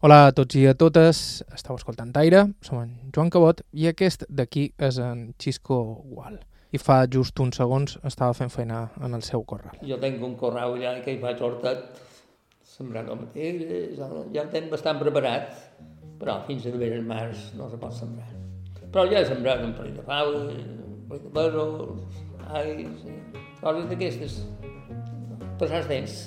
Hola a tots i a totes, estàu escoltant Aire, som en Joan Cabot i aquest d'aquí és en Xisco Gual. I fa just uns segons estava fent feina en el seu corral. Jo tinc un corral allà que hi faig hortet, sembrar tomateres, ja, ja el tinc bastant preparat, però fins a el març no se pot sembrar. Però ja he sembrat un parell de faves, un parell de pèsols, ais, coses d'aquestes. Passats temps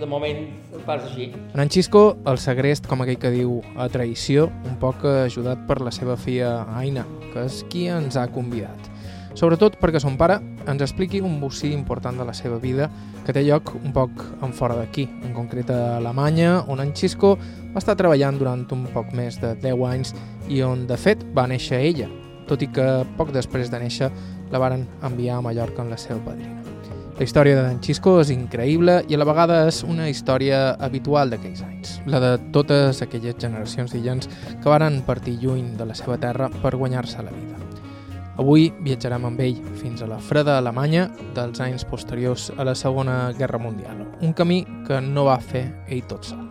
de moment pas així. En en Xisco, el segrest, com aquell que diu, a traïció, un poc ajudat per la seva filla Aina, que és qui ens ha convidat. Sobretot perquè son pare ens expliqui un bocí important de la seva vida que té lloc un poc en fora d'aquí, en concret a Alemanya, on en Xisco va estar treballant durant un poc més de 10 anys i on, de fet, va néixer ella, tot i que poc després de néixer la varen enviar a Mallorca amb la seva padrina. La història d'en Xisco és increïble i a la vegada és una història habitual d'aquells anys, la de totes aquelles generacions d'illens que varen partir lluny de la seva terra per guanyar-se la vida. Avui viatjarem amb ell fins a la freda Alemanya dels anys posteriors a la Segona Guerra Mundial, un camí que no va fer ell tot sol.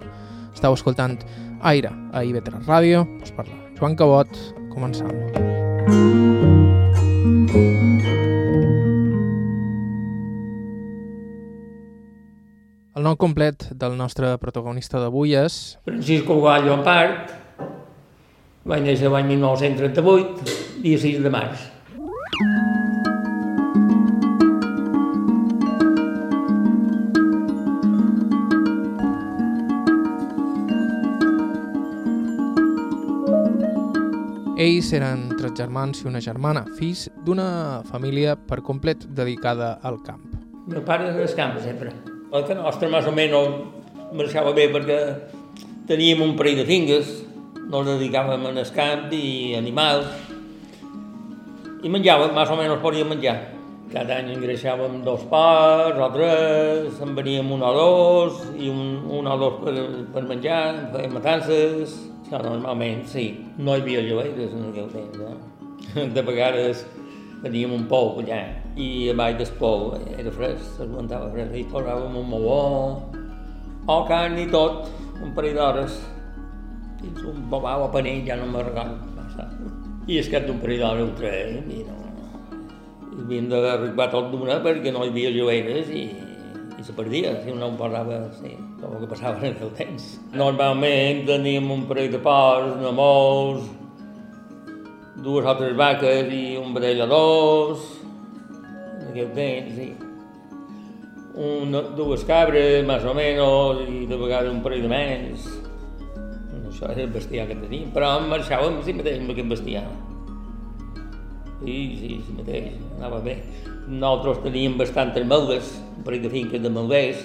Estau escoltant Aire a IB3 Ràdio, us parla Joan Cabot, començam. El nom complet del nostre protagonista d'avui és... Francisco Gual Llompart, vaig néixer l'any 1938, dia 6 de març. Ells eren tres germans i una germana, fills d'una família per complet dedicada al camp. El meu pare era al camp sempre. El que nostre més o menys marxava bé perquè teníem un parell de fingues, no ens dedicàvem al camp i animals, i menjàvem, més o menys podíem menjar. Cada any engreixàvem dos parts o tres, en veníem un o dos, i un, un o dos per, per menjar, fèiem matances, això normalment, sí. No hi havia llogueres en aquell temps, eh? De vegades teníem un pou allà, i a baix del pou era fresc, s'aguantava fresc, i posàvem un meló, o carn i tot, un parell d'hores, dins un bobau o panell, ja no sé. I és que d'un parell d'hores ho traiem i no... I havíem d'arribar tot d'una perquè no hi havia llogueres i, i se perdia, si no em posava, sí, com el que passava en aquell temps. Normalment teníem un parell de porcs, una molts, dues o tres vaques i un vedell o dos, en aquell temps, sí. Una, dues cabres, més o menys, i de vegades un parell de menys. Això era el bestiar que teníem, però marxàvem sí mateix amb aquest bestiar. Sí, sí, sí mateix, anava bé. Nosaltres teníem bastantes malves, un parell de finques de malvers,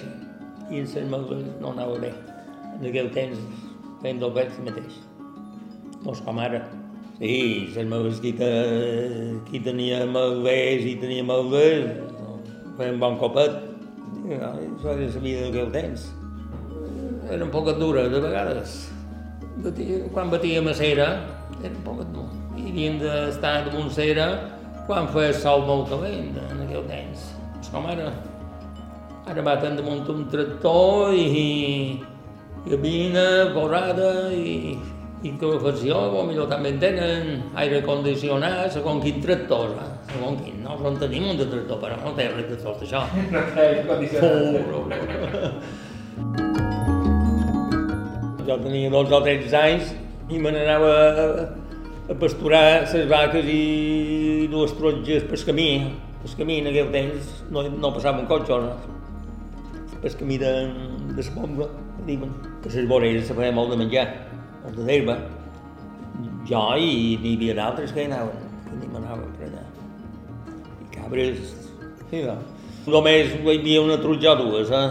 i en les malves no anava bé. En aquell temps feien del bé sí mateix. No és com ara. Sí, les malves qui, te, qui tenia malvers i tenia malvers, feien bon copet. Això era la vida d'aquell temps. Era un poc dura, de vegades. Batia, quan batíem a cera, era un poc dur. I havíem d'estar damunt cera quan feia sol molt calent, en aquell temps. És com ara. Ara baten damunt un tractor i, i cabina, borrada i, i calefacció, o millor també en tenen aire condicionat, segons quin tractor, eh? segons quin. No en tenim un de tractor, però no té res de tot això. No té aire condicionat. Jo tenia dos o tres anys i me n'anava a, a pasturar les vaques i dues taronges pel camí. Pel camí en aquell temps no, no passava un cotxe, no? Pel camí de, de la bomba, diuen. Que les voreres se feia molt de menjar, molt d'herba. Jo i n'hi havia d'altres que hi anaven, que ni m'anaven per allà. I cabres, sí, no. Només hi havia una trutja o dues, eh?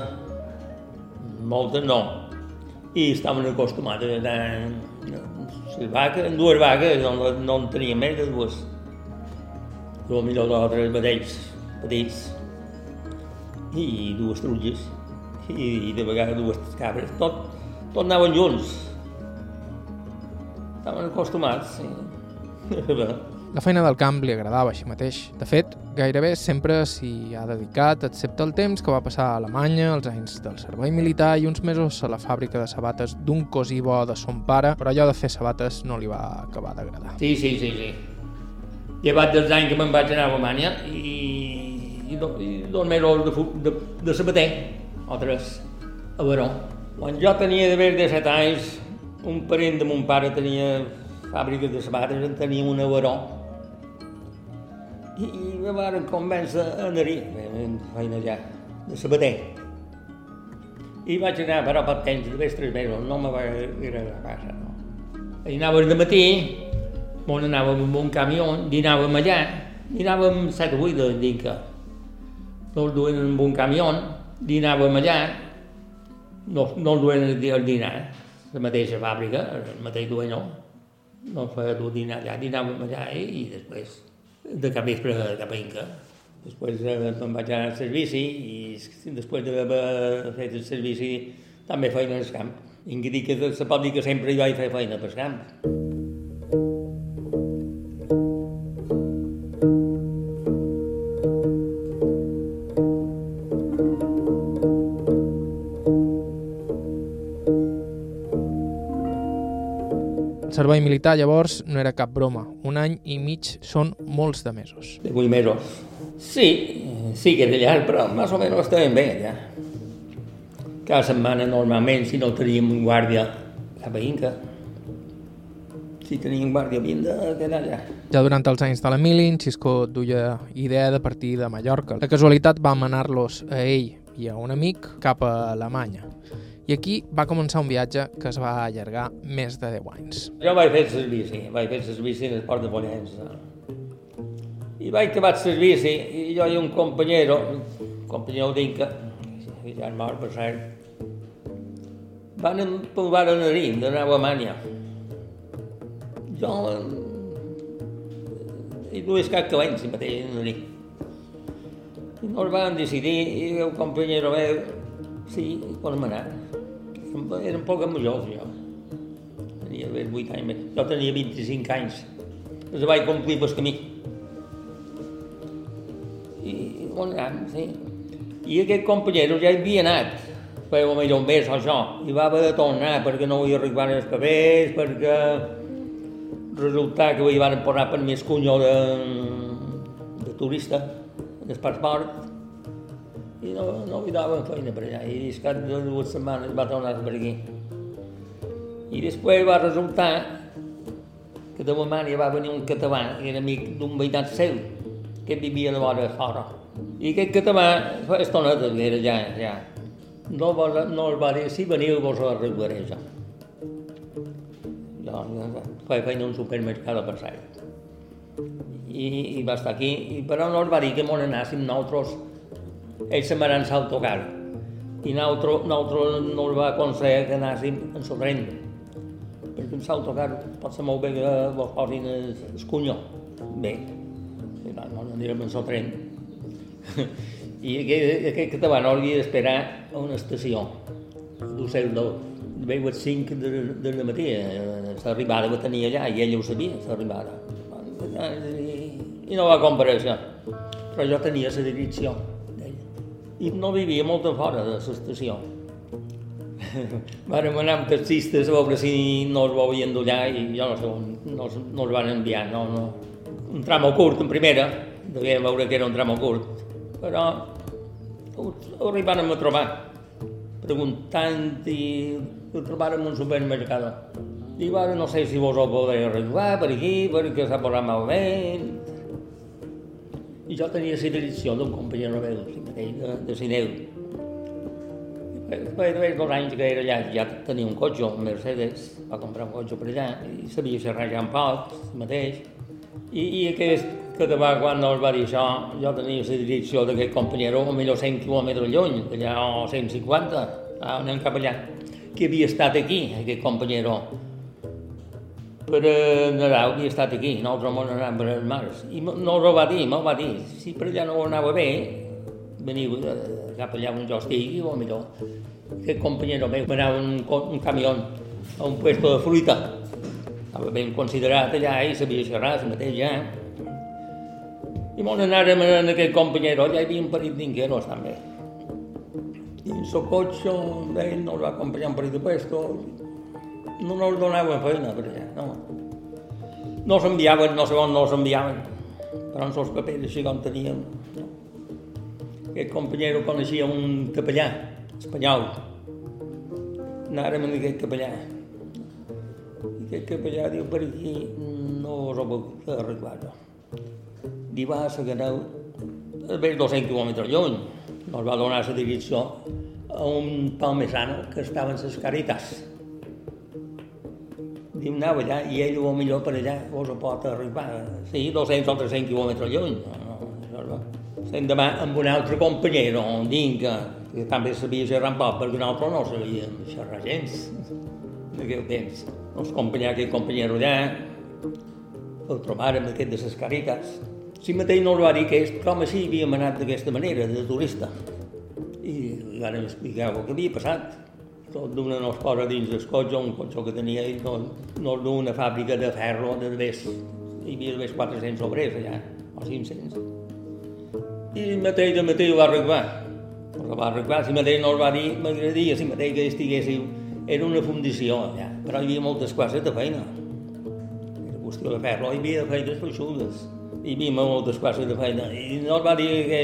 Moltes no i estaven acostumades a les vaques, dues vaques, no, no en tenia més de dues. O millor dos o tres petits i dues trulles i de vegades dues cabres, tot, tot anaven junts. Estaven acostumats, sí. La feina del camp li agradava així mateix. De fet, gairebé sempre s'hi ha dedicat, excepte el temps que va passar a Alemanya, els anys del servei militar i uns mesos a la fàbrica de sabates d'un cosí bo de son pare, però allò de fer sabates no li va acabar d'agradar. Sí, sí, sí, sí. Llevat dels anys que me'n vaig anar a Alemanya i, i, do, i dos mesos de, de, de sabater, o tres, a Baró. Quan jo tenia d'haver de set anys, un parent de mon pare tenia fàbrica de sabates, en tenia una Baró. I, i me van convèncer a anar-hi, feina ja, de sabater. I vaig anar, però per temps, de més tres mesos, no me va agradar casa, no. I anava de matí, on anàvem amb un camió, dinàvem allà, dinàvem 7 o 8 de dinca. No el duen amb un camió, dinàvem allà, no, no el duen al dinar, la mateixa fàbrica, el mateix dueño, no feia dur dinar allà, dinàvem allà i, i després de cap vespre cap Inca. Després eh, me'n vaig anar al servici i després d'haver fet el servici també feina al camp. I dir que dir que sempre hi vaig fer feina pel camp. Servei militar, llavors, no era cap broma. Un any i mig són molts de mesos. De vuit mesos. Sí, sí que era llarg, però més o menys estàvem bé allà. Cada setmana, normalment, si no teníem un guàrdia cap a Inca, si teníem guàrdia de quedar allà. Ja durant els anys de l'Emili, en Xisco duia idea de partir de Mallorca. La casualitat va manar-los a ell i a un amic cap a Alemanya. I aquí va començar un viatge que es va allargar més de 10 anys. Jo vaig fer servici, vaig fer servici en el port de Pollença. I vaig acabar servici, i jo i un companyero, un companyero d'Inca, que ja és mort, per cert, van provar a Narín, d'anar a Alemanya. Jo... I dues cap calents, si mateix, a Narín. I no es van decidir, i el companyero meu, sí, podem anar. Era un poc major, jo. Tenia 8 anys, jo tenia 25 anys. Els vaig complir pel camí. I on anàvem, sí. I aquest companyero ja hi havia anat, feia millor un mes o això, i va haver de tornar perquè no hi arribaven els papers, perquè resulta que hi van posar per més cunyó de, de turista, del passaport, i no, no li daven feina per allà. I cap de dues setmanes va tornar per aquí. I després va resultar que de Alemanya va venir un català, que era amic d'un veïnat seu, que vivia de vora fora. I aquest català, fa estoneta que era ja, ja, no, va, no el va dir, si veniu vos arreglaré jo. Jo, feia feina un supermercat a passar. I, I va estar aquí, però no els va dir que m'on anàssim nosaltres ells se m'han autocar i nosaltres, no els va aconseguir que anàssim en tren perquè un autocar pot ser molt bé que vos posin el, el cunyó. Bé i va, no anirem en tren i aquest, aquest català no havia d'esperar a una estació. d'Ocel veu a 5 de, de la matí l'arribada que tenia allà i ell ho sabia l'arribada i, no va comparèixer però jo tenia la direcció i no vivia molt a fora de l'estació. Vàrem anar amb taxistes a veure si no es volien d'allà i jo no sé, no, no els van enviar, no, no. Un tramo curt en primera, devíem veure que era un tramo curt, però ho, ho arribàrem a trobar, preguntant i ho trobàrem un supermercat. I ara no sé si vos ho podré arreglar per aquí, perquè s'ha posat malament, i jo tenia la direcció d'un company meu, mateix, de, de Sineu. Després de dos anys que era allà, ja tenia un cotxe, un Mercedes, va comprar un cotxe per allà, i sabia xerrar ja un poc, mateix. I, i aquest català, quan no els va dir això, jo tenia la direcció d'aquest companyero, o millor 100 quilòmetres lluny, allà o 150, anem cap allà, que havia estat aquí, aquest companyero, per eh, Nadal havia estat aquí, nosaltres vam anar per els mars. I no ho va dir, me'l va dir. Si per allà no anava bé, veniu eh, cap allà on jo estigui, o millor. Aquest companyero meu anava un, un camió a un puesto de fruita. Estava ben considerat allà i sabia xerrar el mateix ja. I on anàrem en aquest companyero, ja hi havia un parell d'inqueros també. I el cotxe d'ell no el va acompanyar un parell de. No ens donaven feina per allà, no. No s'enviaven, no sé on no s'enviaven, però en els papers així com teníem. No. Aquest companyero coneixia un capellà espanyol. Anàrem amb aquest capellà. I aquest capellà diu, per aquí no us ho puc arreglar. No li va a Saganeu, més 200 quilòmetres lluny. Nos va donar la direcció a un palmesano que estava en les Caritas. Diu, anava allà i ell, o millor per allà, vos ho pot arribar. Sí, 200 o 300 quilòmetres lluny. No, no, Estem demà amb un altre companyero, un dinca, que també sabia xerrar poc, perquè un altre no sabia xerrar gens d'aquell temps. Els companyer, aquell companyero allà, el trobàrem aquest de les Caritas, si mateix no el va dir que és com així havíem anat d'aquesta manera, de turista. I van explicar el que havia passat. Tot d'una no es posa dins del cotxe, un cotxe que tenia ell, no, no d'una fàbrica de ferro, de més, hi havia més 400 obrers allà, o 500. I mateix de mateix ho va arreglar. Ho va arreglar, si mateix no el va dir, m'agradaria si mateix que estiguéssiu, era una fundició allà, però hi havia moltes classes de feina. Era qüestió de ferro, hi havia feines feixudes hi havia moltes classes de feina, i no el va dir que,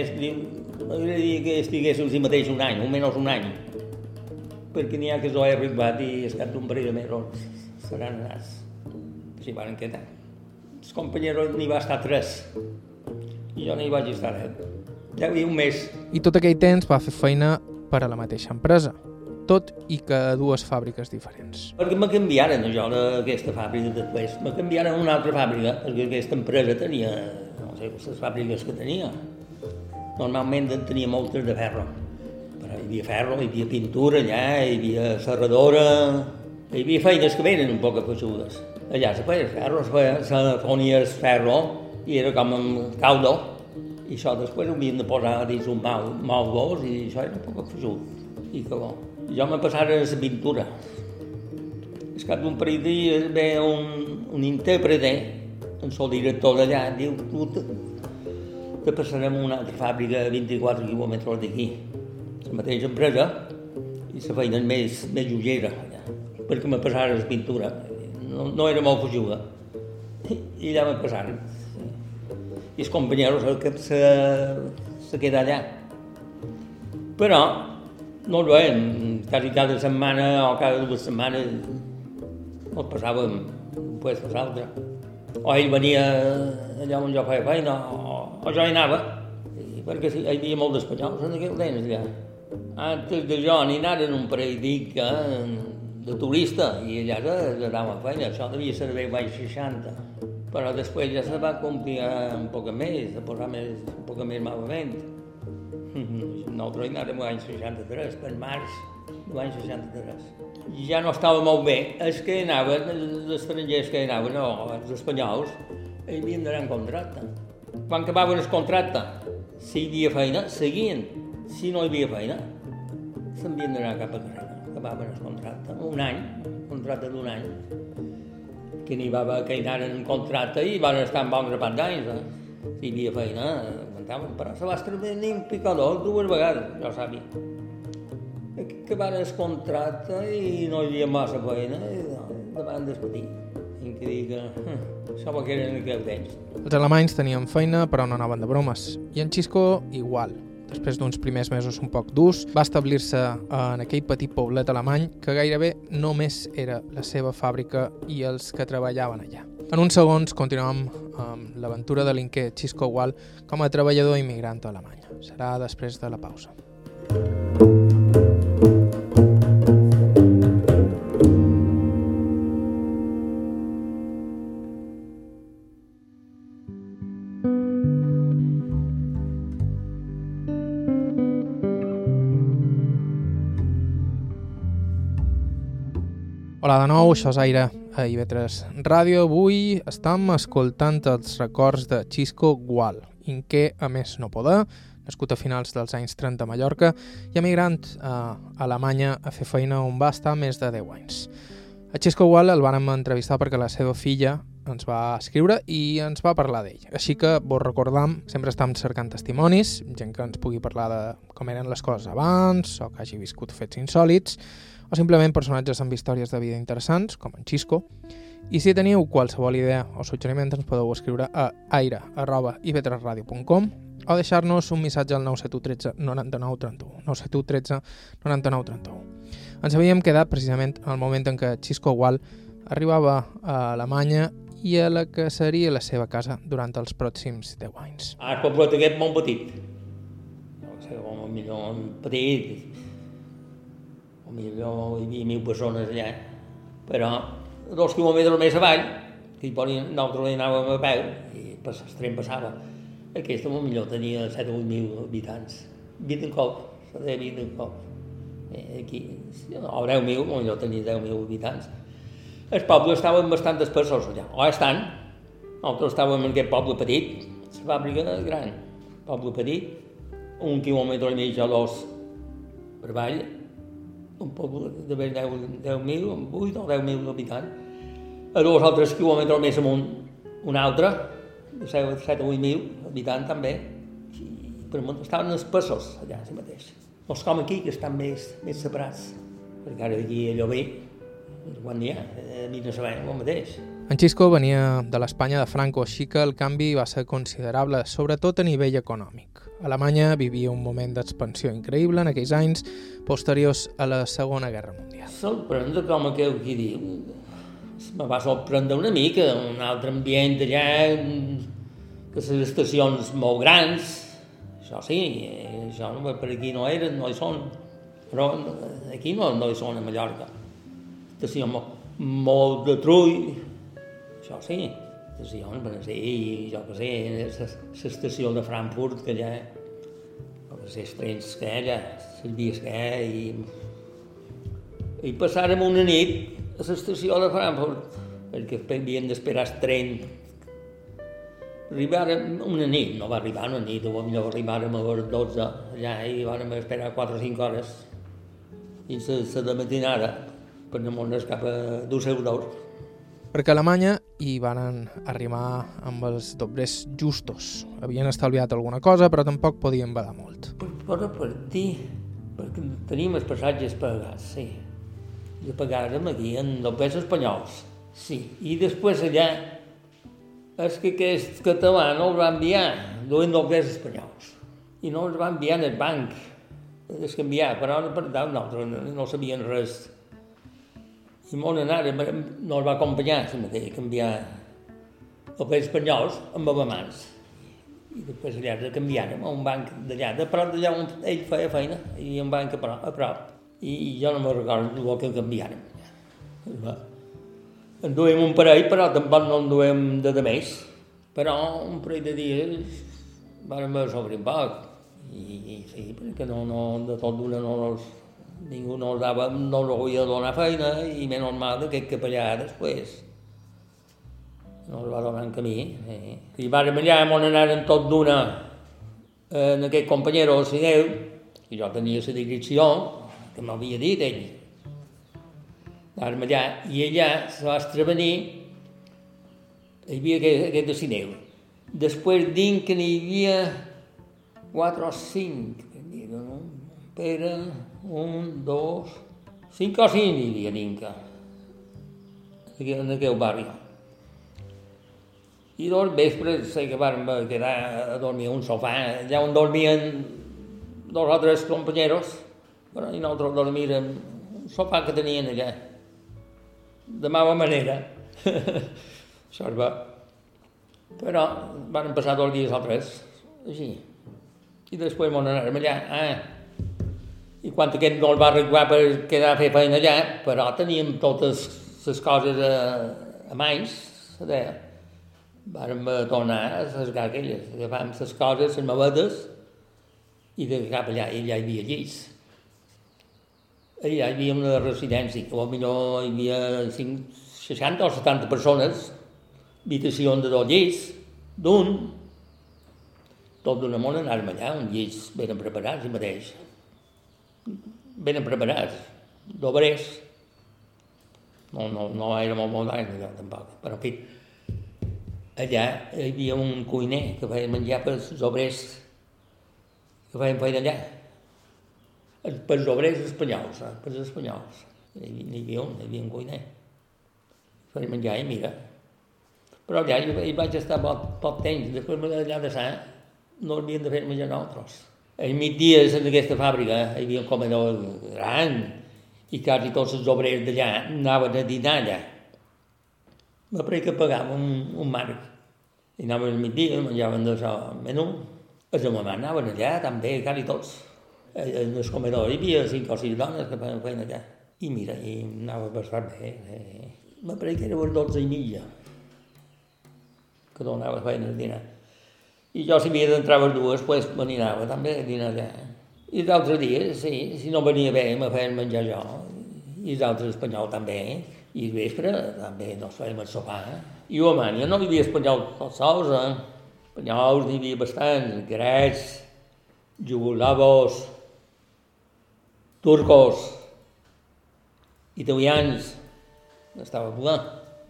m'agradaria que estiguéssim si mateix un any, almenys un any, es cap d'un parell de mesos seran anats. Així van quedar. Els companyeros n'hi va estar tres, i jo n'hi vaig estar res. Ja havia un mes. I tot aquell temps va fer feina per a la mateixa empresa tot i que a dues fàbriques diferents. Perquè me canviaren jo d'aquesta fàbrica després, me canviaren a una altra fàbrica, perquè aquesta empresa tenia, no sé, les fàbriques que tenia. Normalment en tenia moltes de ferro, hi havia ferro, hi havia pintura allà, hi havia serradora, hi havia feines que venen un poc afegides. Allà se feia ferro, se, feia, se fonia el ferro i era com un caldo, i això després ho havien de posar dins un mal, mal gos i això era un poc afegit. I que bo jo me passara la pintura. És cap d'un parell de dies ve un, un intèrprete, en el director d'allà, diu, tu te, te passarem a una altra fàbrica a 24 quilòmetres d'aquí, la mateixa empresa, i la feina més, més lleugera, allà, perquè me passara la pintura. No, no era molt fugiuda. I allà me passaren. I els companyeros que se, se queda allà. Però no el veiem, quasi cada setmana o cada dues setmanes el passàvem d'un puesto a l'altre. O ell venia allà on jo feia feina, o, o jo hi anava, perquè hi havia molt d'espanyols en aquell temps allà. Antes de jo n'hi anaren un parell dic de turista i allà se anava a feina, això devia ser bé baix 60. Però després ja se va complir un poc més, a posar més, un poc més malament. Nosaltres anàvem l'any 63, per març de l'any 63. Ja no estava molt bé. Els que anaven, els estrangers que anaven, no, els espanyols, hi havien d'anar en contracte. Quan acabaven el contracte, si hi havia feina, seguien. Si no hi havia feina, s'havien d'anar cap a carrera. Acabaven el contracte. Un any, un contracte d'un any. Que n'hi va haver que hi anaren en contracte i van estar en bon grapat d'anys. Eh? Si hi havia feina, aguantaven. Però se va establir un picador dues vegades, jo sabia que van el contracte i no hi havia massa feina i la van despedir. I que dir que això que eren aquell temps. Els alemanys tenien feina però no anaven de bromes. I en Xisco igual. Després d'uns primers mesos un poc durs, va establir-se en aquell petit poblet alemany que gairebé només era la seva fàbrica i els que treballaven allà. En uns segons continuem amb l'aventura de l'inquer Xisco Wall com a treballador immigrant a Alemanya. Serà després de la pausa. Hola de nou, això és Aire a IB3 Ràdio. Avui estem escoltant els records de Xisco Gual, inqué a més no poder, nascut a finals dels anys 30 a Mallorca i emigrant a Alemanya a fer feina on va estar més de 10 anys. A Xisco Gual el vam entrevistar perquè la seva filla ens va escriure i ens va parlar d'ell. Així que vos recordam, sempre estem cercant testimonis, gent que ens pugui parlar de com eren les coses abans, o que hagi viscut fets insòlids, o simplement personatges amb històries de vida interessants, com en Xisco. I si teniu qualsevol idea o suggeriment ens podeu escriure a aire.ivetresradio.com o deixar-nos un missatge al 971 13 99 31. 971 13 99 31. Ens havíem quedat precisament al moment en què Xisco Gual arribava a Alemanya i a la que seria la seva casa durant els pròxims 10 anys. Ah, el aquest molt petit. No sé, o millor petit, millor hi havia mil persones allà, però dos quilòmetres més avall, que hi podien, nosaltres hi anàvem a peu, i pas, el tren passava. Aquesta millor tenia 7 o 8 mil habitants. 20 en cop, se deia 20 en cop. Eh, aquí, o 10.000, millor tenia 10.000 habitants. El poble estava bastant dispersos allà, o estan. Nosaltres estàvem en aquest poble petit, la fàbrica gran, poble petit, un quilòmetre i mig o dos per avall, un poble de 10.000, 10 8 o 10.000 habitants. A dos o tres quilòmetres més amunt, un altre, de 7, 7 o 8.000 habitants també, i per amunt estaven espessos allà, si mateix. No és com aquí, que estan més, més separats, perquè ara aquí allò ve, quan n'hi ha, a mi no sabem el mateix. En Xisco venia de l'Espanya de Franco, així que el canvi va ser considerable, sobretot a nivell econòmic. Alemanya vivia un moment d'expansió increïble en aquells anys posteriors a la Segona Guerra Mundial. Sorprendre com aquell qui diu, me va sorprendre una mica, un altre ambient allà, que les estacions molt grans, això sí, això per aquí no eren, no hi són, però aquí no, no hi són a Mallorca. Estació molt, molt de trull, això sí, estacions, per ser, i jo què sé, l'estació de Frankfurt, que allà, jo què sé, els trens que ha, les que hi i, i passàrem una nit a l'estació de Frankfurt, perquè havien d'esperar el tren. Arribàrem una nit, no va arribar una nit, o millor arribàrem a les 12 allà i vam esperar 4 o 5 hores fins a la matinada per anar cap a Düsseldorf. Perquè Alemanya hi van arribar amb els doblers justos. Havien estalviat alguna cosa, però tampoc podien badar molt. Per, repartir, perquè tenim els passatges pagats, sí. I pagàrem aquí en doblers espanyols, sí. I després allà, és que aquest català no els va enviar, duent doblers espanyols. I no els va enviar en el banc, és canviar, però per tant nosaltres no, no sabien res i mon anara no el va acompanyar, si mateix, a canviar papers espanyols amb alemans. I després allà de canviàrem a un banc d'allà, de prop d'allà on ell feia feina, i un banc a prop. A prop. I, I jo no me'n recordo el que canviàrem. En duem un parell, però tampoc no en duem de, de més. Però un parell de dies vam sobre un poc. I, i sí, perquè no, no, de tot d'una no els ningú no els dava, no els volia donar feina i menys mal que aquest capellà després no els va donar en camí. Eh? I vàrem allà on anaren tot d'una en aquest companyero Sineu, i jo tenia la direcció que m'havia dit ell. Vàrem allà, i allà se va estrevenir, hi havia aquest, aquest de Sineu. Després dins que n'hi havia quatre o cinc? Pere, un, dos, cinc o cinc hi havia dintre, en aquell barri. I dos vespres sé que vam quedar a dormir a un sofà, allà on dormien dos o tres companyeros, però i nosaltres dormirem un sofà que tenien allà, de mala manera. Això va. Però van passar dos dies o tres, així. I després vam anar allà. Ah, i quan aquest no el va arreglar per quedar a fer feina allà, però teníem totes les coses a, a mans, deia, vàrem tornar a sesgar aquelles, agafàvem les coses, les maletes, i de cap allà, i allà hi havia llits. Allà hi havia una residència, que potser hi havia 5, 60 o 70 persones, habitacions de dos llits, d'un, tot d'una mona anàvem allà, un llits ben preparats i mateix ben preparats, d'obrers. No, no, no era molt modern, allò, tampoc, però en fi. allà hi havia un cuiner que feia menjar per els obrers que feien feina allà. Per els obrers espanyols, eh? per els espanyols. N'hi hi havia un, hi havia un cuiner. Feia menjar i mira. Però allà hi, vaig estar poc, poc temps, després allà de sa no havien de fer menjar nosaltres. Al migdia en aquesta fàbrica hi havia un comedor gran i quasi tots els obrers d'allà anaven a dinar allà. Va per que pagàvem un, un marc. I anaven al migdia, menjaven d'això menú. Els de mamà anaven allà també, quasi tots. En el comedor hi havia cinc o sis dones que feien allà. I mira, i anava bastant bé. Eh. Va per que era les dotze i mitja que donava feina a dinar. I jo, si havia d'entrar les dues, pues, me també a dinar allà. I d'altres dies, sí, si no venia bé, me feien menjar jo. I d'altres espanyol també. I vespre també nos fèiem el sopar. I a Omània no hi havia espanyol tots sols, eh? Espanyols n'hi havia bastants, grecs, jugoslavos, turcos, italians, estava clar,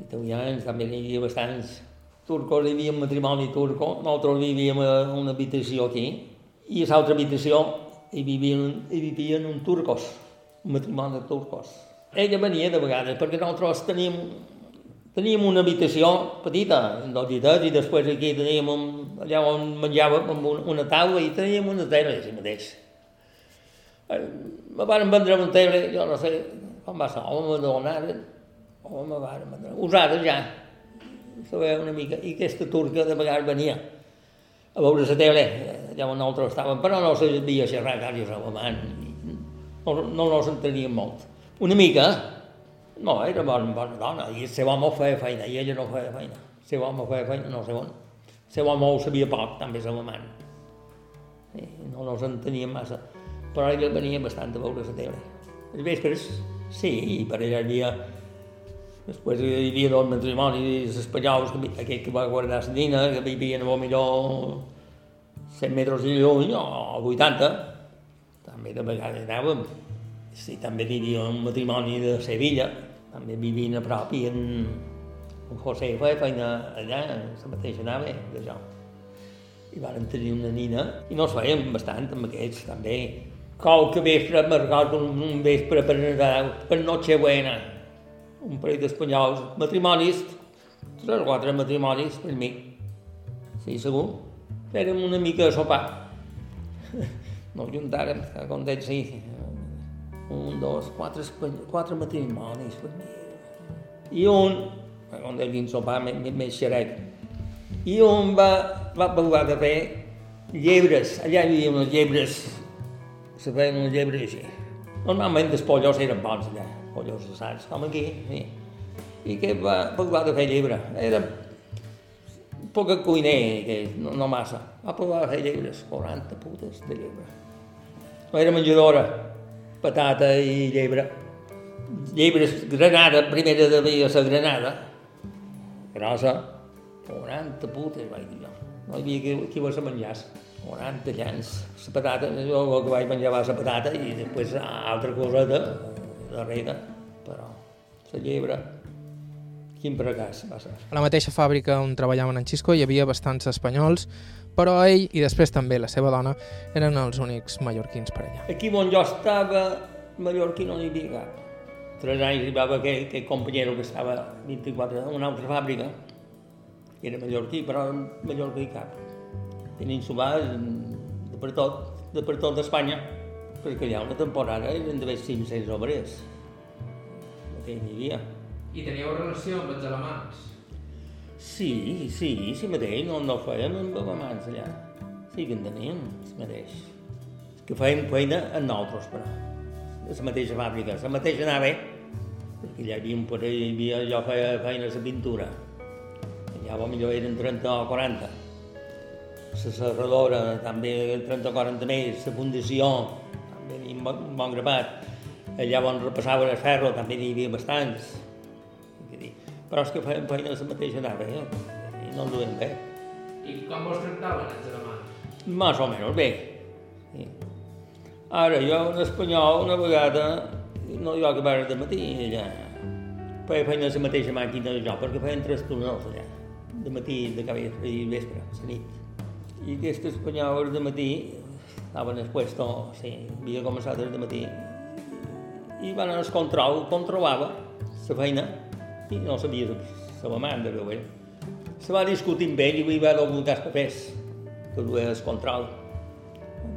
italians també n'hi havia bastants turcos vivíem matrimoni turco, nosaltres vivíem a una habitació aquí, i a l'altra habitació hi vivien, hi vivien un turcos, un matrimoni de turcos. Ella venia de vegades, perquè nosaltres teníem, teníem una habitació petita, dos llitets, i després aquí teníem un, allà on menjàvem amb una taula i teníem una tele, així mateix. Eh, me van vendre una tele, jo no sé com va ser, o me donaren, o me van vendre, usada ja, sabia una mica, i aquesta turca de vegades venia a veure la tele, allà on nosaltres estàvem, però no sabia xerrar quasi alemany, no, no no s'enteníem molt. Una mica, no, era bona, bona dona, i el seu home feia feina, i ella no feia feina. El seu home feia feina, no sé on. El seu home ho sabia poc, també alemany. I no, no s'enteníem massa, però ella venia bastant a veure la tele. Els vespres, sí, i per allà hi havia Després hi havia dos matrimonis espanyols, que, aquell que va guardar la nina, que vivien a millor 100 metres de lluny o 80. També de vegades anàvem. Sí, també hi havia un matrimoni de Sevilla, també vivien a prop i en, en José feia feina allà, la mateixa nave d'això. I van tenir una nina i nos fèiem bastant amb aquests també. Qualque vespre, recordo un, un vespre per, per Nochebuena, un parell d'espanyols, matrimonis, tres o quatre matrimonis per mi. Sí, segur. Fèrem una mica de sopar. No juntàrem, com deia, sí. Un, dos, quatre, quatre matrimonis per mi. I un, com deia, un sopar més xerec. I un va, va provar de fer llebres. Allà hi havia unes llebres, se feien unes llebres així. Normalment els pollos eren bons allà pollos assats, com aquí, sí. I que va, va de fer llibre. Era poc cuiner, que no, no massa. Va provar a fer llibres, 40 putes de llibre. No era menjadora, patata i llebre. Llibres, granada, primera devia ser granada, grossa, 40 putes, vaig dir jo. No hi havia qui, qui va menjar 40 llans. La patata, jo el que vaig menjar va la patata i després altra coseta darrere, però la llebre, quin fracàs va ser. A la mateixa fàbrica on treballaven en Xisco hi havia bastants espanyols, però ell i després també la seva dona eren els únics mallorquins per allà. Aquí on jo estava, mallorquí no n'hi havia cap. Tres anys arribava aquell, aquell companyero que estava 24 en una altra fàbrica, era mallorquí, però mallorquí cap. Tenien sobar de per tot, de per tot d'Espanya perquè hi ha una temporada eren d'haver 500 obrers. Que hi havia. I teníeu relació amb els alemans? Sí, sí, sí mateix, no, no fèiem amb alemans allà. Sí que en teníem, sí mateix. Que fèiem feina en nosaltres, però. A la mateixa fàbrica, la mateixa nave, perquè allà hi havia un parell, hi havia, jo feia feina la pintura. Allà potser eren 30 o 40. La serradora també 30 o 40 més, la fundació, tenim bon, un bon grapat. Allà on repassava el ferro també n'hi havia bastants. Però és que feien feina la mateixa nave, eh? I no el duem bé. I com vos tractaven els alemans? Més o menys bé. Sí. Ara, jo en espanyol una vegada no jo que vaig de matí allà. Feia feina la mateixa màquina de jo, perquè feien tres turnos allà. de matí, de cabell i vespre, la nit. I aquestes espanyoles de matí estaven al puesto, sí, havia començat des de matí, i van al control, controlava la feina i no sabia la demanda, veu ell. Se va discutir amb ell i li va donar els papers que duia el control.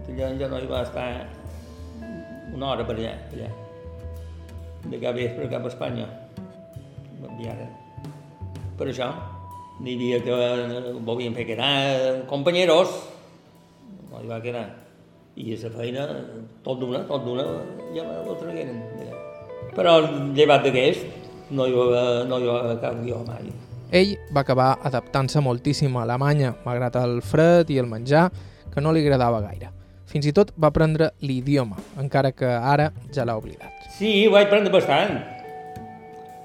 Allà ja no hi va estar una hora per allà, allà. de cap vespre cap a Espanya. M'enviaren. Per això, n'hi havia que volien fer quedar companyeros, no hi va quedar. I la feina, tot d'una, tot d'una, ja me ho tragueren. Però llevat d'aquest, no hi va, no hi va cap guió mai. Ell va acabar adaptant-se moltíssim a Alemanya, malgrat el fred i el menjar, que no li agradava gaire. Fins i tot va aprendre l'idioma, encara que ara ja l'ha oblidat. Sí, ho vaig aprendre bastant,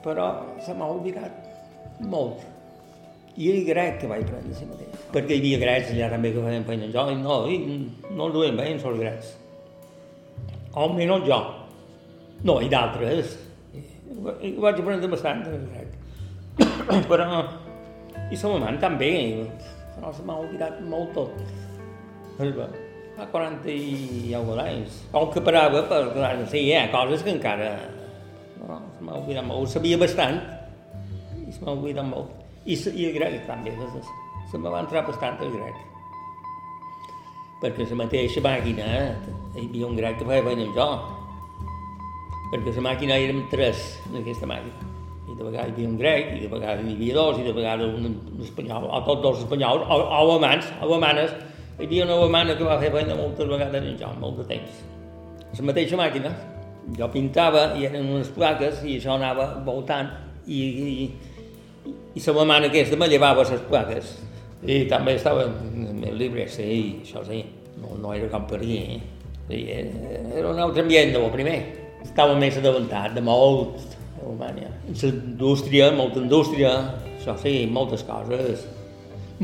però se m'ha oblidat molt. I el grec que vaig aprendre si mateix. Perquè hi havia grecs allà també que feien feina jo, no, no el duien bé, els grecs. Almenys jo. No, i d'altres. Ho vaig aprendre bastant, el grec. però... I l'alemany també, però se m'ha oblidat molt tot. Fa 40 i alguns anys. Com que parava, per, sí, hi ha coses que encara... No, se m'ha oblidat molt. Ho sabia bastant, i se m'ha oblidat molt. I, i grec també, se me va entrar bastant el grec. Perquè la mateixa màquina, eh, hi havia un grec que feia feina jo. Perquè la màquina érem tres en aquesta màquina. I de vegades hi havia un grec, i de vegades n'hi havia dos, i de vegades un, un espanyol, o tots dos espanyols, o, o alemans, alemanes. Hi havia una alemana que va fer feina moltes vegades amb jo, molt de temps. La mateixa màquina, jo pintava i eren unes plaques i això anava voltant i, i, i la mamana aquesta me llevava les plaques. I també estava en el llibre, sí, això sí, no, no era com per dir, eh? Sí, era un altre ambient de primer. Estava més adelantat de molt, a Alemanya. La indústria, molta indústria, això sí, moltes coses,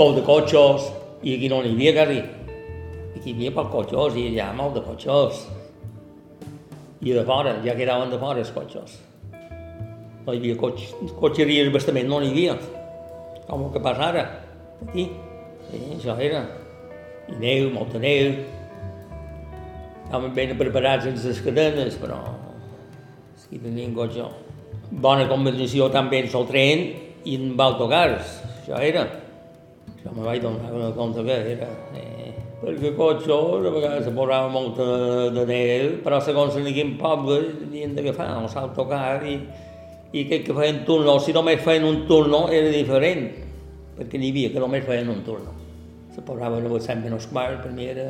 molt de cotxos, i aquí no n'hi havia quasi. Aquí hi havia pocs cotxos i allà molt de cotxos. I de fora, ja quedaven de fora els cotxos no hi havia cotx, cotxeries bastament, no n'hi havia. Com el que passa ara, aquí. Sí, això era. I neu, molta neu. Estaven ben preparats amb les cadenes, però si tenien cotxe. Bona combinació també amb el tren i amb autocars, això era. Això me vaig donar compte que era. Eh, perquè cotxe, a vegades se posava molta de neu, però segons en quin poble havien d'agafar els autocars i, i aquells que feien turno, si només feien un turno era diferent, perquè n'hi havia que només feien un turno. Se a les menys quart, per mi era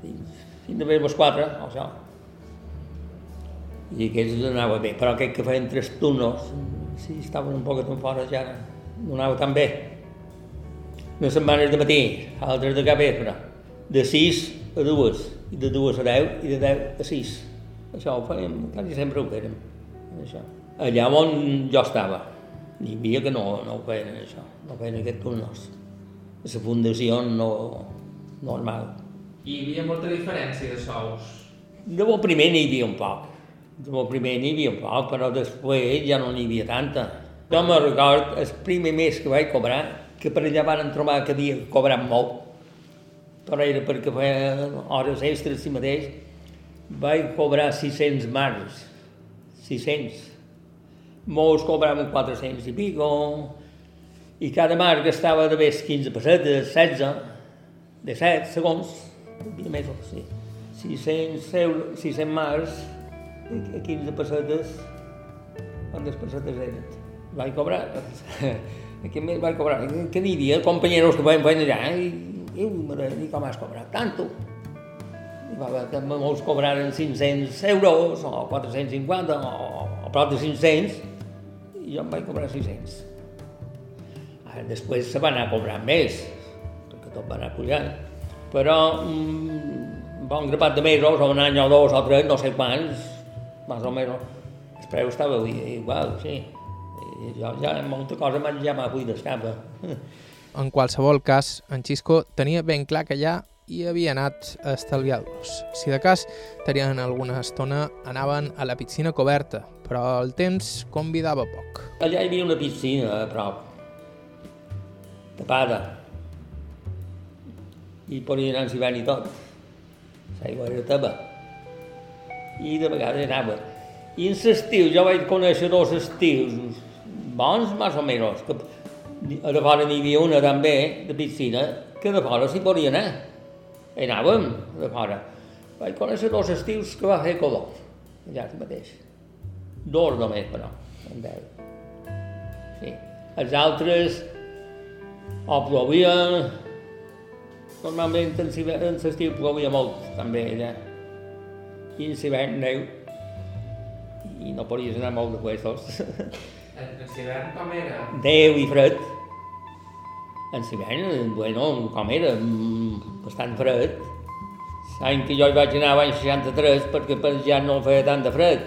fins, a les quatre, o això. I aquests anava bé, però aquells que feien tres turnos, si estaven un poc fora ja no anava tan bé. Unes setmanes de matí, altres de cap vespre, de 6 a 2, i de 2 a 10, i de 10 a 6. Això ho fèiem, quasi sempre ho fèiem, això allà on jo estava. N'hi havia que no, no ho feien això, no feien aquest turnos. La fundació no, normal. I hi havia molta diferència de sous? De bo primer n'hi havia un poc. De bo primer n'hi havia un poc, però després ja no n'hi havia tanta. Jo me record el primer mes que vaig cobrar, que per allà van trobar que havia cobrat molt, però era perquè feia hores extres si mateix, vaig cobrar 600 marcs, 600 molts cobraven 400 i pico, i cada marc estava de més 15 pessetes, 16, de 7 segons, més, sí. 600, euros, 600 marcs, a 15 pessetes, quantes pessetes eren? Vaig cobrar, aquest mes vaig cobrar, que n'hi havia companyeros que feien feina allà, i, i, i com has cobrat? Tanto. I va que molts cobraren 500 euros, o 450, o, o prop de 500, i jo em vaig cobrar 600. Ara, després se va anar a cobrar més, perquè tot va anar pujant. Però mm, un bon grapat de mesos, o un any o dos o tres, no sé quants, més o menys, el preu estava igual, sí. I jo ja molta cosa ja m'ha buit d'escapa. En qualsevol cas, en Xisco tenia ben clar que allà i havia anat a estalviar-los. Si de cas tenien alguna estona, anaven a la piscina coberta, però el temps convidava poc. Allà hi havia una piscina a prop. tapada. I podien anar l'hivern i tot. L'aigua era teba. I de vegades anava. I en l'estiu, jo vaig conèixer dos estius bons, més o menys, que a de fora n'hi havia una també, de piscina, que de fora s'hi podia anar. I anàvem de fora. Vaig conèixer dos estius que va fer Codó, allà mateix. Dos només, però, en deu. Sí. Els altres o plovia, normalment en l'estiu plovia molt, també, allà. I en l'hivern neu. I no podies anar molt de puestos. En l'hivern com era? Déu i fred. En l'hivern, bueno, com era, mm, bastant fred. L'any que jo hi vaig anar, l'any 63, perquè per ja no feia tant de fred,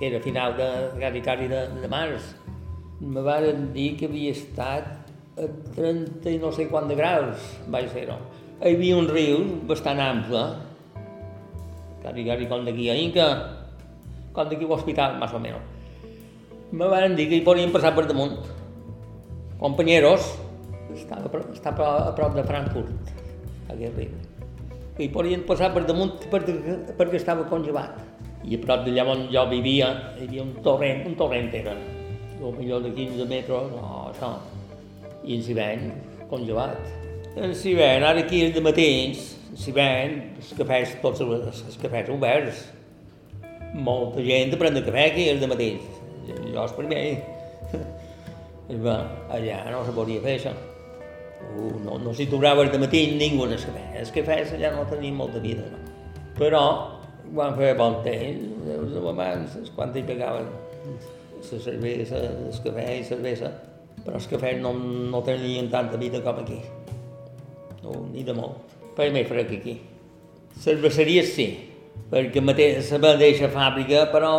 que era final de, quasi, de, de març. Me van dir que havia estat a 30 i no sé quant de graus, vaig ser-ho. Hi havia un riu bastant ample, quasi, com d'aquí a Inca, com d'aquí a l'hospital, més o menys me van dir que hi podien passar per damunt. Companyeros, estava, a prop, estava a prop de Frankfurt, aquell riu. Hi podien passar per damunt perquè, perquè estava congelat. I a prop d'allà on jo vivia hi havia un torrent, un torrent era, o millor de 15 metres, no, això. I en l'hivern, congelat. En l'hivern, ara aquí de mateix, l'hivern, els cafès, tots els, els cafès oberts. Molta gent prendre cafè aquí de mateix jo el primer. I va, allà no se podia fer això. Uh, no, no s'hi trobava de matí ningú en el cafè. Els cafès allà no tenien molta vida, no. Però, quan feia bon temps, els abans, quan hi pegaven la cervesa, el cafè i cervesa, però els cafès no, no tenien tanta vida com aquí. No, ni de molt. Feia més fred que aquí. Cerveseries sí, perquè mateix, la mateixa fàbrica, però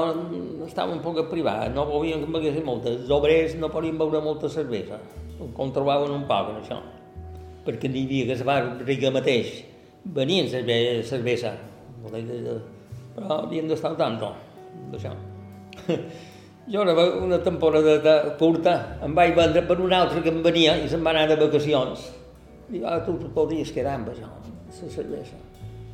estava un poc privat, no volien que beguessin moltes. Els obrers no podien beure molta cervesa, ho controlaven un poc, això, perquè n'hi havia que la fàbrica mateix venien cervesa, cervesa però havien d'estar al tanto d'això. Jo una, una temporada curta em vaig vendre per un altre que em venia i se'n va anar de vacacions. Diu, ah, tu podries quedar amb això, la cervesa.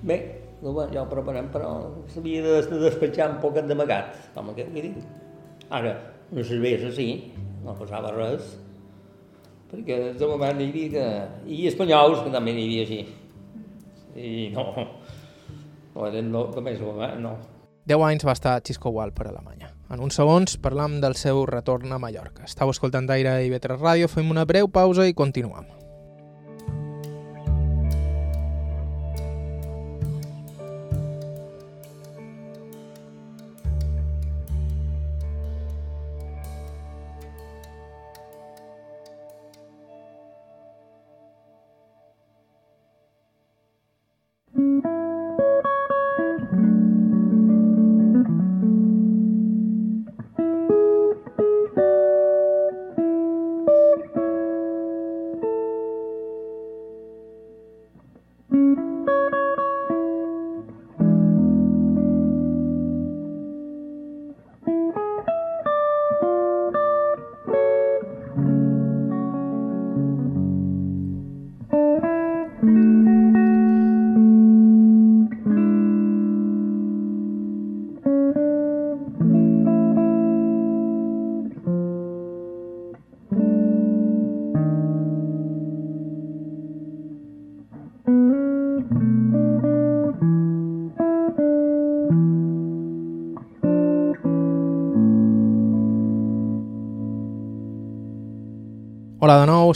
Bé, no, bueno, ja ho preparem, però s'havia de, de despatxar un poquet d'amagat, com que dic. Ara, una cervesa sí, no passava res, perquè de moment hi havia que... I espanyols, que també n'hi havia així. I no, eren no, de més moment, no. 10 anys va estar Xisco Gual per Alemanya. En uns segons parlam del seu retorn a Mallorca. Estau escoltant d'aire i Vetres Ràdio, fem una breu pausa i continuem.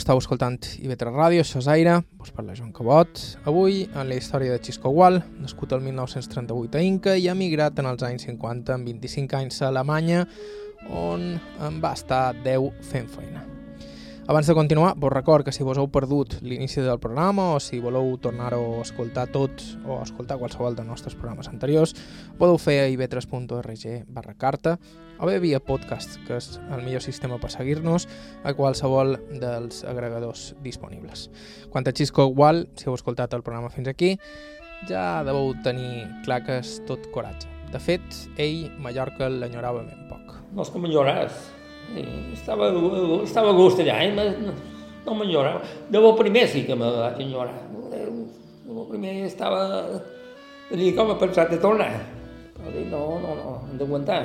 Estàu escoltant IB3 Ràdio, Aire, vos parla Joan Cabot. Avui, en la història de Xisco Gual, nascut el 1938 a Inca i emigrat en els anys 50 amb 25 anys a Alemanya, on en va estar 10 fent feina. Abans de continuar, vos record que si vos heu perdut l'inici del programa o si voleu tornar-ho a escoltar tots o escoltar qualsevol dels nostres programes anteriors, podeu fer a ib3.org barra carta o bé via podcast, que és el millor sistema per seguir-nos a qualsevol dels agregadors disponibles. Quant a Xisco Wall, si heu escoltat el programa fins aquí, ja deveu tenir clar que és tot coratge. De fet, ell Mallorca l'enyorava ben poc. No és que m'enyoràs, estava, estava a gust allà, eh? no m'enyorava. De bo primer sí que me vaig enyorar. De bo primer estava... Tenia com a pensat de tornar. Però dic, no, no, no, hem d'aguantar.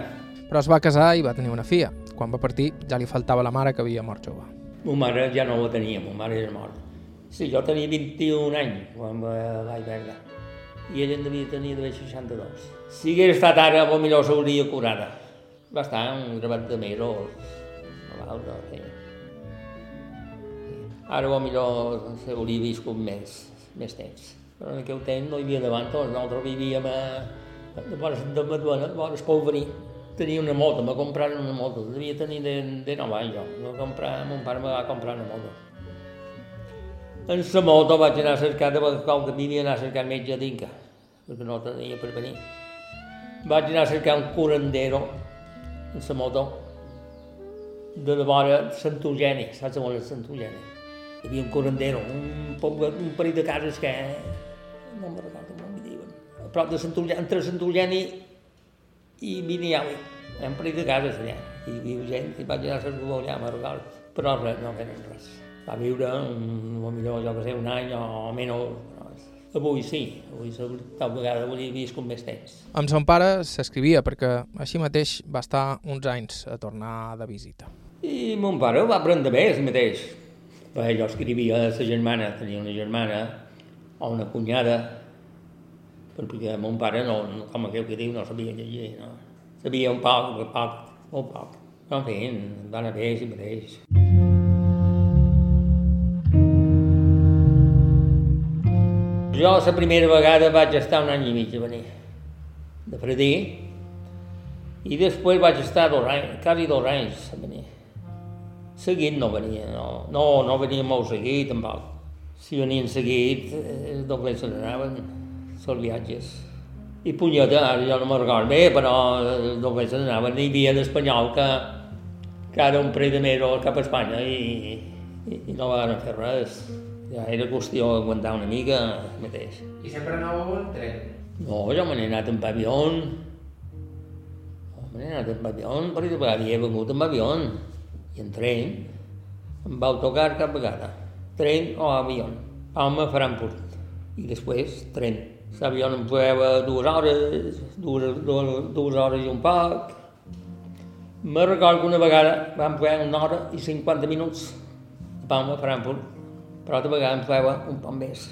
Però es va casar i va tenir una filla. Quan va partir ja li faltava la mare que havia mort jove. Ma mare ja no la tenia, ma mare era morta. Sí, jo tenia 21 anys quan va, vaig veure. I ella en devia tenir d'haver 62. Si hagués estat ara, potser s'hauria curada. Va estar un gravat de mesos, malalt, no sé. Ara potser s'hauria viscut més, més temps. Però en aquell temps no hi havia davant, nosaltres vivíem a, de vores de Maduana, de vores Polverí. Tenia una moto, me compraren una moto, devia tenir de, de 9 anys jo. No comprar, mon pare me va comprar una moto. En la moto vaig anar a cercar, de com que m'hi havia anar a cercar metge Dinca, perquè no tenia per venir. Vaig anar a cercar un curandero en la moto de la vora Sant saps on és Sant? Hi havia un curandero, un, poble, un parell de cases que no me'n recordo com m'hi diuen. A prop de Sant Eugeni, entre Sant Eugeni i Viniali, un parell de cases allà. I hi havia gent, i vaig anar a cercar allà, me'n recordo. Però res, no feren res va viure, un, millor, jo que sé, un any o menys. Avui sí, avui tal vegada hauria vist com més temps. Amb son pare s'escrivia perquè així mateix va estar uns anys a tornar de visita. I mon pare va aprendre bé, així mateix. Bé, jo escrivia a la germana, tenia una germana o una cunyada, perquè mon pare, no, com aquell que diu, no sabia llegir, no? Sabia un poc, un poc, molt poc. Però, en fi, va anar bé, així mateix. Jo la primera vegada vaig estar un any i mig a venir, de fredí, i després vaig estar dos anys, quasi dos anys a venir. Seguit no venia, no, no, no venia molt seguit tampoc. Si venien seguit, eh, dobles se n'anaven, els viatges. I punyeta, ara jo no me'n recordo bé, però eh, dobles se n'anaven. Hi havia d'espanyol que, que ara un parell de mesos cap a Espanya i, i, i no van fer res. Ja era qüestió d'aguantar una mica mateix. I sempre anàveu en tren? No, jo me n'he anat en avió. Me n'he anat en avió, perquè havia vengut en avió. I en tren, amb autocar cap vegada. Tren o avió. Home a Frankfurt. I després, tren. L'avió em feia dues hores, dues, dues, dues hores i un poc. Me recordo que una vegada vam fer una hora i 50 minuts a Palma, Frankfurt però de vegades em feia un poc més.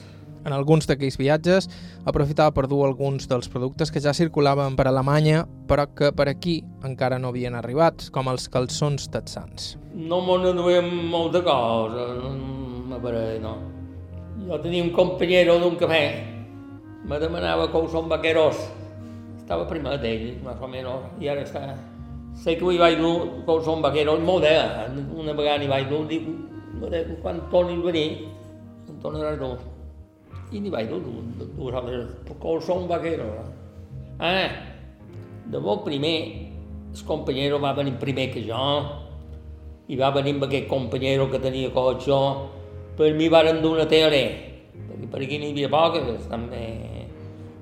En alguns d'aquells viatges aprofitava per dur alguns dels productes que ja circulaven per Alemanya, però que per aquí encara no havien arribat, com els calçons texans. No m'ho duem molt de coses, no pareix, no. Jo tenia un companyero d'un cafè, me demanava calçons vaqueros. Estava primer d'ell, més o menys, i ara està... Sé que hi vaig dur calçons vaqueros, molt bé, una vegada hi vaig dur, dic, quan torni a venir, em tornarà dur. I n'hi vaig dur dues altres, com som vaquero. Ah, de bo primer, el companyero va venir primer que jo, i va venir amb aquest companyero que tenia cotxe, per mi varen dur una tele, perquè per aquí n'hi havia poques, també.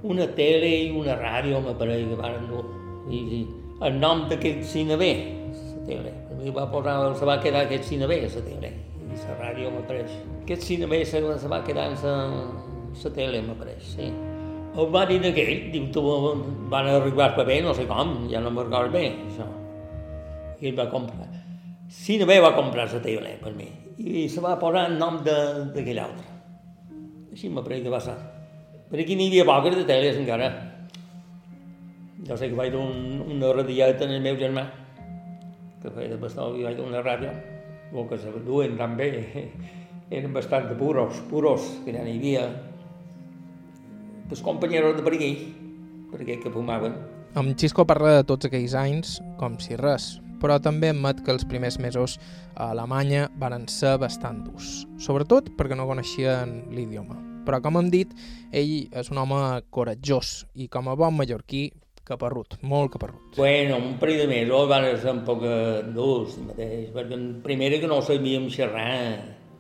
Una tele i una ràdio, m'apareix, que varen dur. I, i el nom d'aquest cine B, la tele. Per mi va posar, se va quedar aquest cine B, la tele i la ràdio m'apareix. Aquest cinema se, se va quedar en la tele, m'apareix, sí. El dir d'aquell, diu, tu van arribar per bé, no sé com, ja no me'n recordo bé, això. I ell va comprar. Cinema va comprar la tele per mi i se va posar el nom d'aquell altre. Així m'apareix que va ser. Per aquí n'hi havia poques de teles encara. Jo sé que vaig dur un, una radiata en el meu germà, que feia de pastor, i vaig dur una ràdio el que se duen també eren bastant de puros, puros, que ja n'hi havia. Els companyeros de per aquí, per aquí que fumaven. Amb Xisco parla de tots aquells anys com si res, però també admet que els primers mesos a Alemanya van ser bastant durs, sobretot perquè no coneixien l'idioma. Però, com hem dit, ell és un home coratjós i com a bon mallorquí caparrut, molt caparrut. Bueno, un parell de mesos van ser un poc durs, mateix, perquè primera que no sabíem xerrar,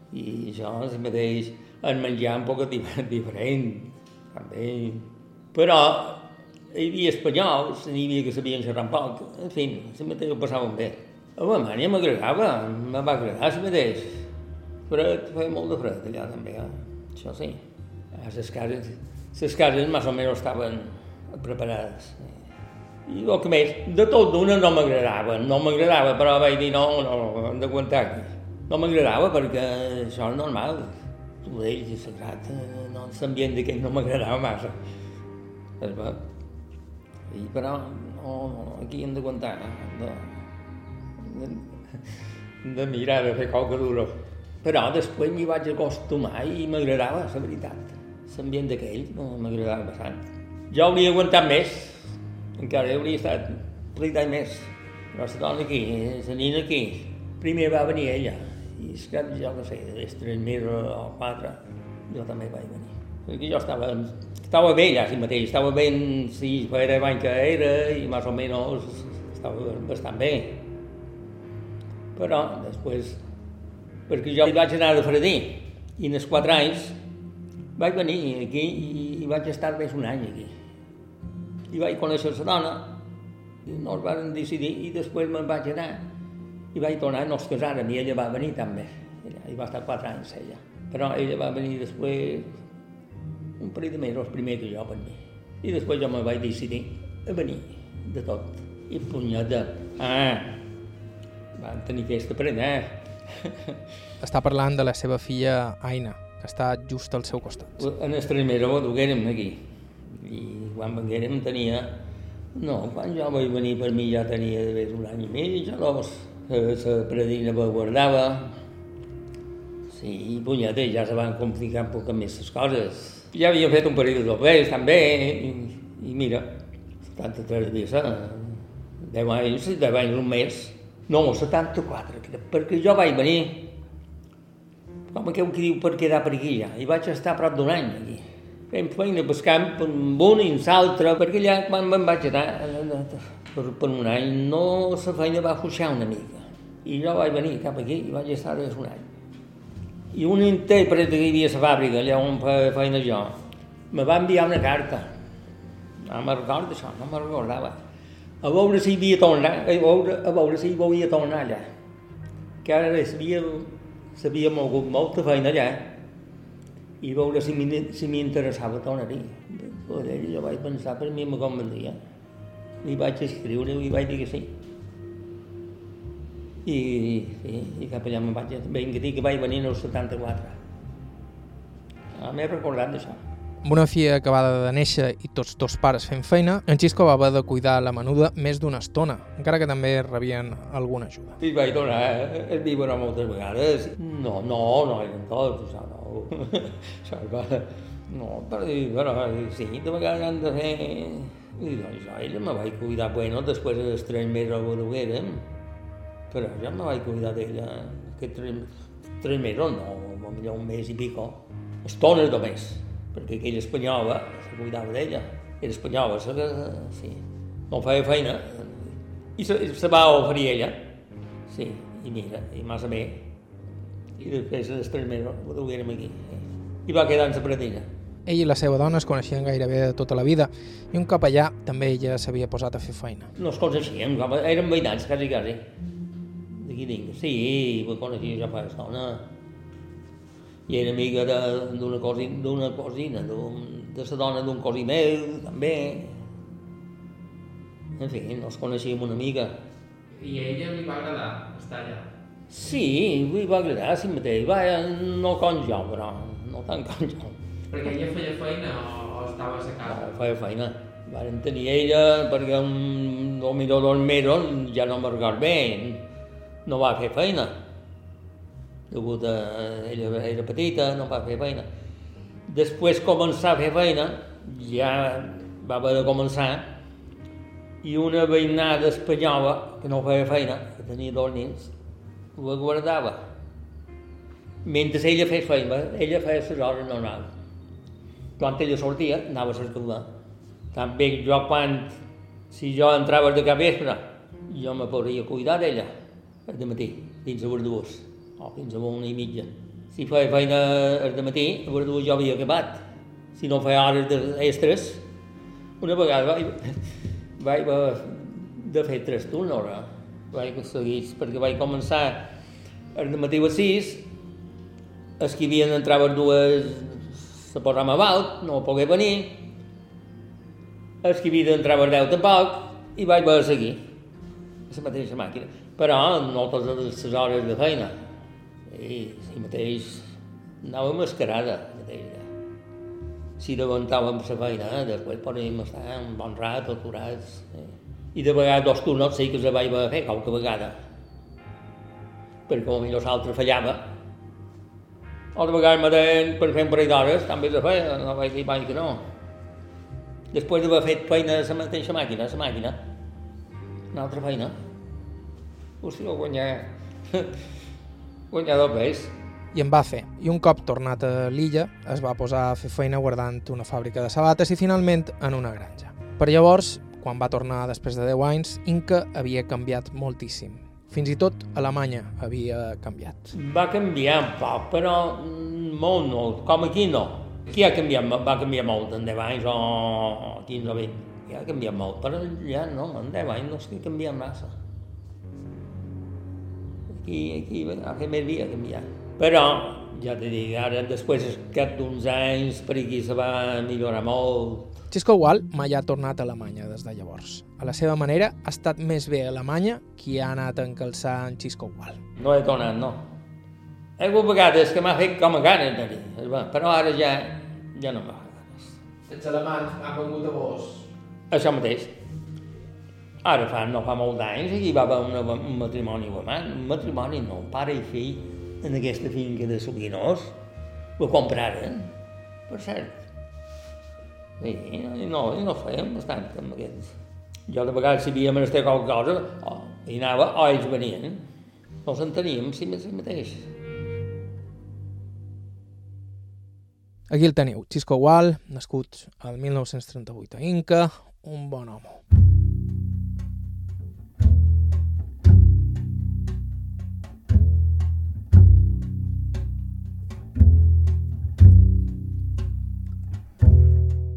i això, el mateix, el menjar un poc diferent, també. Però hi havia espanyols, hi havia que sabien xerrar poc, en fi, mateix ho passàvem bé. A Alemanya m'agradava, me va agradar el mateix. fred, feia molt de fred allà també, eh? això sí. Les cases, les cases més o menys estaven preparades. I el que més, de tot d'una no m'agradava, no m'agradava, però vaig dir no, no, hem d'aguantar aquí. No m'agradava perquè això és normal, d'ells i sagrat, eh, no, l'ambient d'aquell no m'agradava massa. Es va. I, però no, no, aquí hem d'aguantar, de, de, de mirar, de fer qualque duro. Però després m'hi vaig acostumar i m'agradava, la veritat. L'ambient d'aquell no m'agradava bastant. Jo hauria aguantat més, encara hauria estat un any més. Però la dona aquí, la nina aquí, primer va venir ella, i és que jo no sé, mesos o quatre, jo també vaig venir. Perquè jo estava, estava bé ja, si mateix, estava ben, sí, era l'any que era, i més o menys estava bastant bé. Però després, perquè jo vaig anar de Fredí, i en els quatre anys vaig venir aquí i, i vaig estar més un any aquí. I vaig conèixer la dona, i no es van decidir, i després me'n vaig anar i vaig tornar, no es casaren, i ella va venir també. Ella, I va estar quatre anys, ella. Però ella va venir després, un parell de mesos primer que jo venir. I després jo me vaig decidir a venir, de tot. I punyeta, ah, van tenir aquesta prena, eh? Està parlant de la seva filla Aina, que està just al seu costat. En el mesos ho duguérem aquí. I quan venguérem tenia... No, quan jo vaig venir per mi ja tenia d'haver un any i mig o dos la predina me guardava. Sí, i punyeta, ja se van complicar un poc més les coses. Ja havia fet un parell de també, i, i mira, 73 dies, eh? 10 anys, 10 anys un mes. No, 74, perquè jo vaig venir, com aquell que diu per quedar per aquí ja, i vaig estar prop d'un any aquí. Fem feina pel camp, un i amb l'altre, perquè allà quan me'n vaig anar, per, per un any, no la feina va fuixar una mica. I jo vaig venir cap aquí i vaig estar des un any. I un intèrpret que hi havia a la fàbrica, allà on feina jo, me va enviar una carta. No me'n recordo això, no me'n recordava. A veure si hi havia tornat, a veure, a veure si hi volia tornar allà. Que ara s'havia mogut molta feina allà i veure si m'interessava tornar-hi. Jo vaig pensar, per mi me convenia li vaig escriure i vaig dir que sí. I, i, i cap allà me'n vaig, vinc dir que vaig venir en el 74. Ah, M'he recordat d'això. Amb una filla acabada de néixer i tots dos pares fent feina, en Xisco va haver de cuidar la menuda més d'una estona, encara que també rebien alguna ajuda. I vaig donar eh, el biberó moltes vegades. No, no, no eren tots, això no. això va... No, però, però sí, de vegades han de fer i doncs ella me vaig cuidar, bueno, després dels tres mesos ho duguérem, però ja me vaig cuidar d'ella, aquests tres, tres mesos, no, millor un mes i pico, estones només, perquè aquella espanyola se cuidava d'ella, era espanyola, se, sí, no feia feina, i se, se va oferir ella, sí, i mira, i massa bé, i després dels tres mesos ho duguérem aquí, i va quedar en la pretilla. Ell i la seva dona es coneixien gairebé de tota la vida i un cop allà també ella s'havia posat a fer feina. No es coneixíem, érem veïnats, quasi, quasi. D'aquí dins. Sí, ho coneixia ja fa estona. I era amiga d'una cosina, d'una cosina, de la dona d'un cosí meu, també. En fi, no es coneixíem una mica. I a ella li va agradar estar allà? Sí, li va agradar, sí mateix. Va, no com jo, però no tant com jo. Perquè ella feia feina o, o a casa? No, feia feina. Varen tenir ella perquè un, o millor dos mesos, ja no me'n bé, no va fer feina. Degut a ella era petita, no va fer feina. Després començar a fer feina, ja va haver de començar, i una veïnada espanyola, que no feia feina, que tenia dos nens, ho guardava. Mentre ella feia feina, ella feia les hores normals quan ella sortia, anava a l'escola. També jo quan, si jo entrava de cap vespre, jo me podria cuidar d'ella, el matí, dins de verdús, o fins a una i mitja. Si feia feina el matí, a verdús jo havia acabat. Si no feia hores d'extres, una vegada vaig, vaig de fer tres turnos, eh? vaig seguir, perquè vaig començar el matí a 6 els que havien entrat les dues se posava malalt, no pogué venir, els que havien d'entrar a deu tampoc, i vaig de seguir la mateixa màquina. Però no totes les hores de feina. I si mateix anava mascarada, mateix. Si davantàvem la feina, eh? després podíem estar un bon rat aturats. Eh? I de vegades dos turnos sí que se vaig fer qualque vegada. Perquè potser l'altre fallava. O de vegades me deien per fer un parell d'hores, també se feia, no vaig dir mai que no. Després d'haver fet feina a la mateixa màquina, la màquina, una altra feina, hòstia, guanyar, guanyar dos pes. I en va fer. I un cop tornat a l'illa, es va posar a fer feina guardant una fàbrica de sabates i finalment en una granja. Per llavors, quan va tornar després de 10 anys, Inca havia canviat moltíssim. Fins i tot Alemanya havia canviat. Va canviar un poc, però molt no, com aquí no. Aquí ha canviat, va canviar molt en 10 anys o 15 o 20. Ja ha canviat molt, però ja no, en 10 anys no estic canviant massa. Aquí, aquí ha fet més dia canviar. Però, ja t'he dit, ara després d'uns anys per aquí se va millorar molt. Xisco Wall mai ha tornat a Alemanya des de llavors. A la seva manera, ha estat més bé a Alemanya qui ha anat a encalçar en Xisco Wall. No he tornat, no. Hi ha hagut vegades que m'ha fet com a ganes de dir, però ara ja, ja no m'ha fet ganes. Els alemanys han vengut a vos això mateix. Ara fa, no fa molt d'anys, aquí va haver una, un matrimoni humà, un matrimoni no, un pare i fill, en aquesta finca de Soguinós, ho compraren, per cert. I, i no, i no fèiem bastant amb aquests. Jo de vegades si havia menester qualque cosa, oh, hi anava, o ells venien. No els enteníem si mateix. Aquí el teniu, Xisco Wall, nascut al 1938 a Inca, un bon home.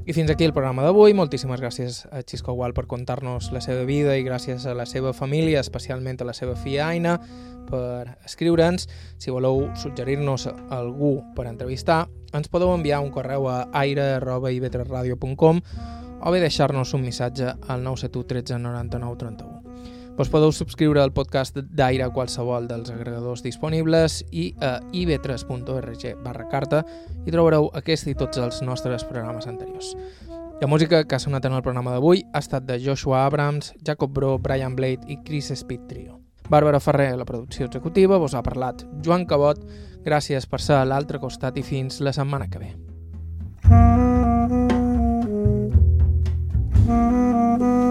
I fins aquí el programa d'avui. Moltíssimes gràcies a Xisco Gual per contar-nos la seva vida i gràcies a la seva família, especialment a la seva filla Aina, per escriure'ns. Si voleu suggerir-nos algú per entrevistar, ens podeu enviar un correu a aire.ivetresradio.com o bé deixar-nos un missatge al 971 13 99 31. Doncs podeu subscriure al podcast d'aire a qualsevol dels agregadors disponibles i a ib3.org barra carta i trobareu aquest i tots els nostres programes anteriors. La música que ha sonat en el programa d'avui ha estat de Joshua Abrams, Jacob Bro, Brian Blade i Chris Speed Trio. Bàrbara Ferrer, la producció executiva, vos ha parlat Joan Cabot. Gràcies per ser a l'altre costat i fins la setmana que ve. Mm-hmm.